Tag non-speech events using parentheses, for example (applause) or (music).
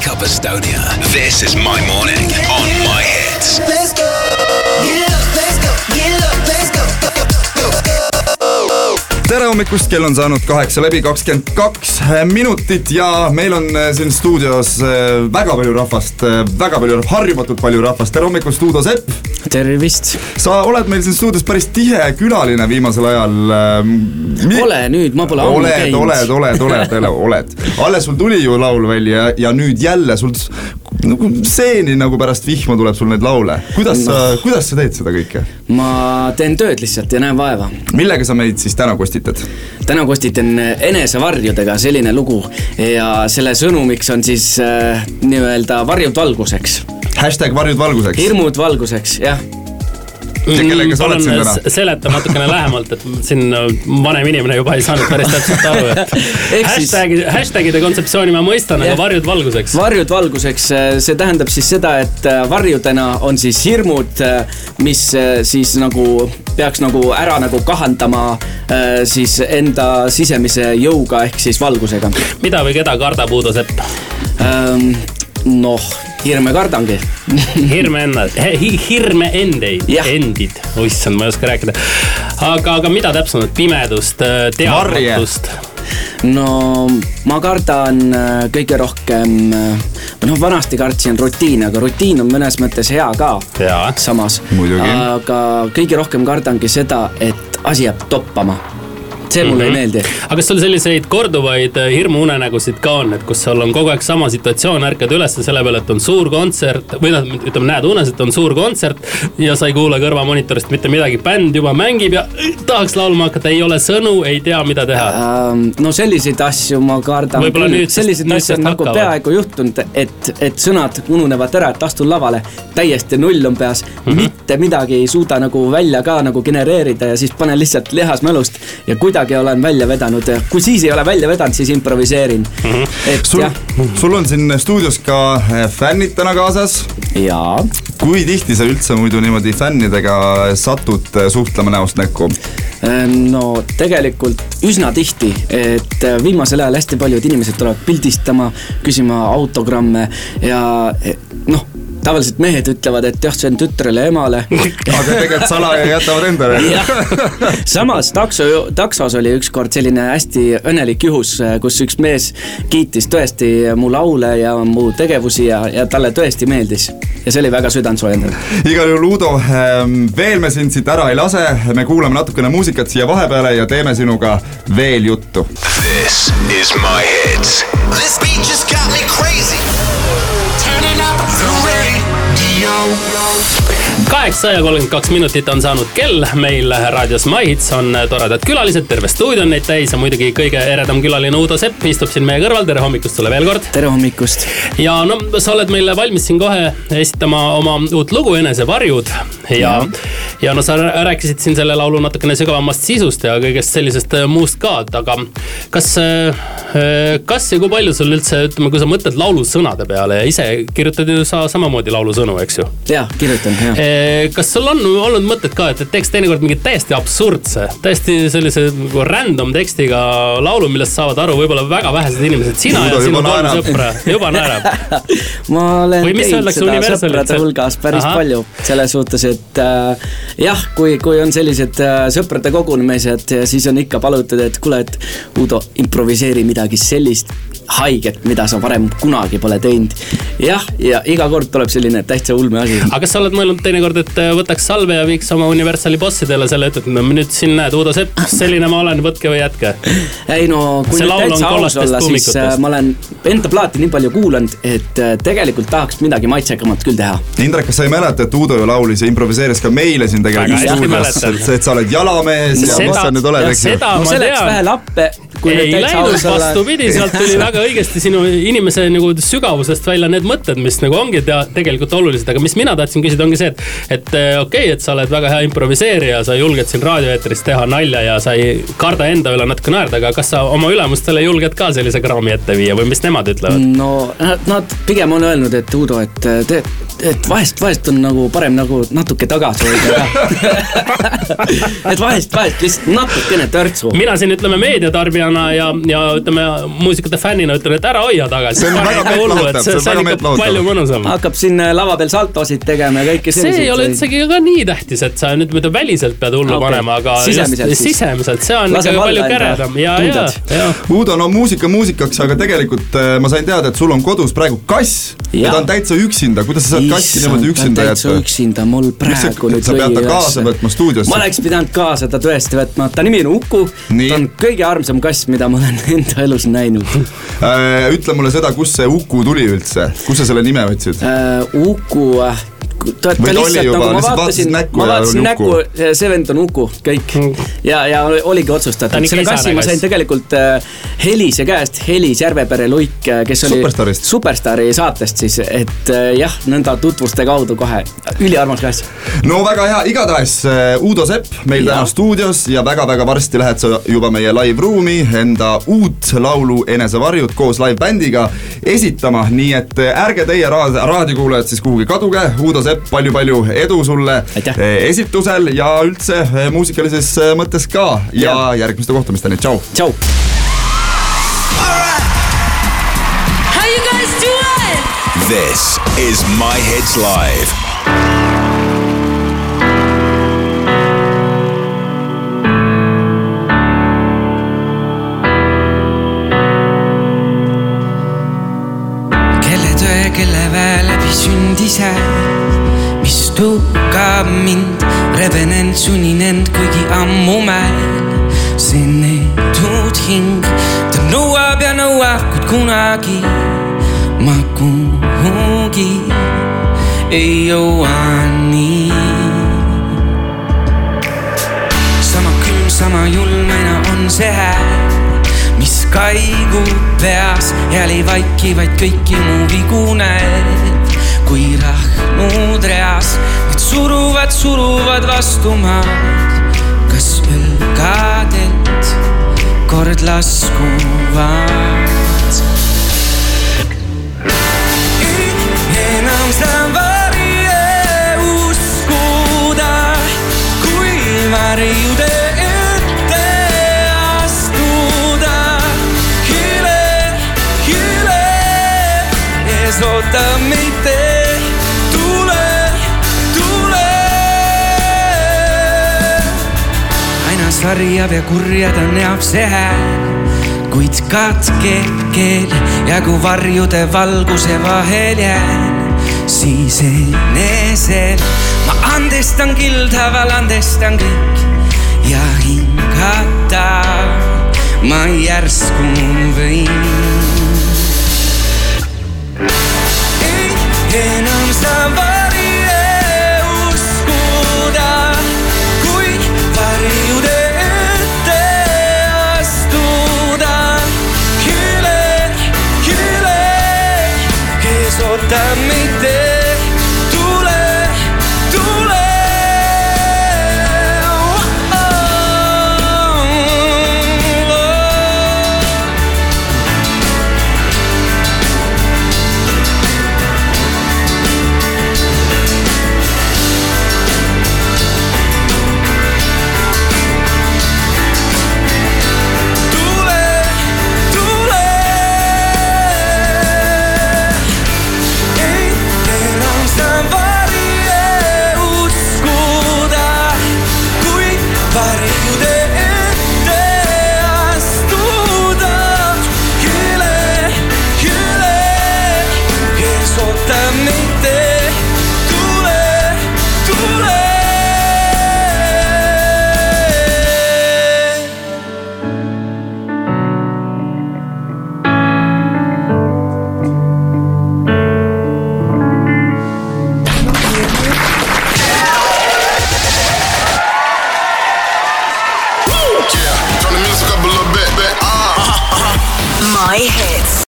Wake Up Estonia. This is my morning on my hits. Let's go. Get tere hommikust, kell on saanud kaheksa läbi kakskümmend kaks minutit ja meil on äh, siin stuudios äh, väga palju rahvast, väga palju, harjumatult palju rahvast. tere hommikust, Uudo Sepp. tervist. sa oled meil siin stuudios päris tihe külaline viimasel ajal. ole nüüd, ma pole ammu oled, käinud. oled, oled, oled, oled, oled. (laughs) alles sul tuli ju laul välja ja nüüd jälle sul nagu seeni nagu pärast vihma tuleb sul neid laule. kuidas sa, kuidas sa teed seda kõike? ma teen tööd lihtsalt ja näen vaeva. millega sa meid siis täna kostitad? täna kostitan enesevarjudega selline lugu ja selle sõnumiks on siis äh, nii-öelda varjud valguseks. hashtag varjud valguseks. hirmud valguseks, jah ja kellega sa oled siin täna? Mm, seleta natukene lähemalt, et siin vanem inimene juba ei saanud päris täpselt aru, et (laughs) hashtag'i, hashtag'ide kontseptsiooni ma mõistan, aga varjud valguseks. varjud valguseks, see tähendab siis seda, et äh, varjudena on siis hirmud, mis äh, siis nagu peaks nagu ära nagu kahandama äh, siis enda sisemise jõuga ehk siis valgusega. mida või keda kardab Uudo Sepp? noh, hirme kardangi. (laughs) hirme ennast, hirme endeid, endid, issand, ma ei oska rääkida. aga, aga mida täpsemalt, pimedust, teadmatust? no ma kardan äh, kõige rohkem, noh vanasti kartsin rutiini, aga rutiin on mõnes mõttes hea ka samas. Muidugi. aga kõige rohkem kardangi seda, et asi jääb toppama. See mulle mm -hmm. ei meeldi. aga kas sul selliseid korduvaid äh, hirmuunenägusid ka on, et kus sul on kogu aeg sama situatsioon, ärkad üles selle peale, et on suur kontsert või noh, ütleme, näed unes, et on suur kontsert ja sa ei kuule kõrvamonitorist mitte midagi, bänd juba mängib ja äh, tahaks laulma hakata, ei ole sõnu, ei tea, mida teha. Ähm, no selliseid asju ma kardan Võib-olla küll, selliseid asju on nagu peaaegu juhtunud, et, et sõnad ununevad ära, et astun lavale, täiesti null on peas mm, Mhm. -hmm. mitte midagi ei suuda nagu välja ka nagu genereerida ja siis panen lihtsalt lihasmälust ja kuidagi olen välja vedanud kui siis ei ole välja vedanud, siis improviseerin mm. -hmm. et sul jah,, sul on siin stuudios ka äh, fännid täna kaasas. jaa kui tihti sa üldse muidu niimoodi fännidega satud äh, suhtlema näost näkku? no tegelikult üsna tihti, et äh, viimasel ajal hästi paljud inimesed tulevad pildistama, küsima autogramme ja eh, noh, tavaliselt mehed ütlevad, et jah, see on tütrele emale. (laughs) aga tegelikult salaja jätavad endale. (laughs) samas takso, taksos oli ükskord selline hästi õnnelik juhus, kus üks mees kiitis tõesti mu laule ja mu tegevusi ja, ja talle tõesti meeldis. ja see oli väga südantsoojendav. igal juhul Uudo, veel me sind siit ära ei lase, me kuulame natukene muusikat siia vahepeale ja teeme sinuga veel juttu. This is my hits. Kaheksa ja kolmkümmend kaks minutit on saanud kell meil raadios My Hits on toredad külalised, terve stuudio on neid täis ja muidugi kõige eredam külaline Uudo Sepp istub siin meie kõrval, tere hommikust sulle veel kord. tere hommikust. ja no sa oled meile valmis siin kohe esitama oma uut lugu Enesevarjud ja, ja no sa rääkisid siin selle laulu natukene sügavamast sisust ja kõigest sellisest äh, muust ka, aga kas, kas ja kui palju sul üldse, ütleme, kui sa mõtled laulu sõnade peale ja ise kirjutad ju sa samamoodi laulusõnu, eks ju jah, kirjutan, jah. kas sul on olnud mõtet ka, et, et teeks teinekord mingi täiesti absurdse, täiesti sellise nagu random tekstiga laulu, millest saavad aru võib-olla väga vähesed inimesed, sina ja sinu kolm sõpra, juba naerab. (laughs) ma olen teinud seda Universalilt, sõprade hulgas päris. Aha. palju, selles suhtes, et äh, jah, kui, kui on sellised äh, sõprade kogunemised, siis on ikka palutud, et kuule, et Uudo, improviseeri midagi sellist haiget, mida sa varem kunagi pole teinud. jah, ja iga kord tuleb selline täitsa ulme asi. aga kas sa oled mõelnud teinekord, et äh, võtaks salve ja viiks oma Universali bossidele selle, et, et no nüüd siin näed, Uudo Sepp, selline ma olen, võtke või jätke. ei no, kui See nüüd täitsa aus olla, siis äh, ma olen enda plaati nii palju kuulanud, et äh, tegelikult tahaks midagi maitsekamat küll teha. Indrek, kas sa ei mäleta, et Uudo ju laulis ja improviseeris ka meile siin tegelikult stuudios, et, et sa oled jalamees ja mis sa nüüd oled, eks ju. seda no see läks vähe lappe, ei läinud, vastupidi, sealt tuli (laughs) väga õigesti sinu inimese nagu sügavusest välja need mõtted, mis nagu ongi tegelikult olulised, aga mis mina tahtsin küsida, ongi see, et, et eh, okei okay,, et sa oled väga hea improviseerija, sa julged siin raadioeetris teha nalja ja sa ei karda enda üle natuke naerda, aga kas sa oma ülemustele julged ka sellise kraami ette viia või mis nemad ütlevad? no nad- nad pigem on öelnud, et Uudo, et äh, tee, et vahest, vahest on nagu parem nagu natuke tagasi hoida ka. (laughs) et vahest, vahest lihtsalt natukene törtsu. mina siin ütleme meediatarbijana ja, ja ütleme muusikute fännina ütlen, et ära hoia tagasi. See on väga meeltlohutav, see on väga meeltlohutav. palju mõnusam. hakkab siin äh, lava peal saltosid tegema ja kõike see ei ole üldsegi ka nii tähtis, et sa nüüd mida väliselt pead hullu Okei. panema, aga Sisemiselt just sisemiselt, see on ikka palju käredam ja, ja ja. Uudo, no muusika musikaks, aga tegelikult äh, ma sain teada, et sul on kodus praegu kass ja, ta on täitsa üksinda, kuidas sa saad kassi niimoodi üksinda täitsa jätta? üksinda, mul praegu nüüd sa pead ta lõi kaasa võtma stuudiosse. ma oleks pidanud kaasa ta tõesti võtma, ta nimi on Uku. Ta on kõige armsam kass, mida ma olen (laughs) enda elus näinud Äh, ütle mulle seda, kust see Uku tuli üldse, kust sa selle nime võtsid? uh,. Uku äh, ta, ta lihtsalt juba, nagu ma vaatasin ma ja vaatasin oli näkku see vend on Uku, kõik. ja, ja oligi Ta otsustatud selle kassi ma sain tegelikult äh, Helise käest, Helis Järvepere Luik, kes oli Superstaarist. Superstaari saatest siis, et äh, jah, nõnda tutvuste kaudu kohe, üliarmas kass. no väga hea, igatahes äh, Uudo Sepp meil Jaa. täna stuudios ja väga-väga varsti lähed sa juba meie live-ruumi enda uut laulu Enesevarjud koos live-bändiga esitama, nii et äh, ärge teie raad-, raadiokuulajad siis kuhugi kaduge, Uudo Sepp, palju-palju edu sulle Aitäh. äh, esitusel ja üldse äh, muusikalises äh, mõttes ka ja Jaa. järgmiste kohtumisteni, tšau. tšau. This is My Hits Live. kelle väe läbi sündis hääl, tõukab mind, rebenen, sunnin end, kuigi ammu mäel. see neetud hing, ta nõuab ja nõuab, kuid kunagi ma kuhugi ei jõua nii. sama külm, sama julm aina on see hääl, mis kaigub peas, hääl ei vaiki, vaid kõiki mu vigu näeb. Kui rahnud reas, need suruvad, suruvad vastu maad, kas õlgadelt kord laskuvad. enam saan varje uskuda, kui varjude ette sarjab ja kurja ta näeb see hääl kuid katkeb keel ja kui varjude valguse vahel jään, siis enesel ma andestan kildaval, andestan kõik ja hingata ma järsku võin.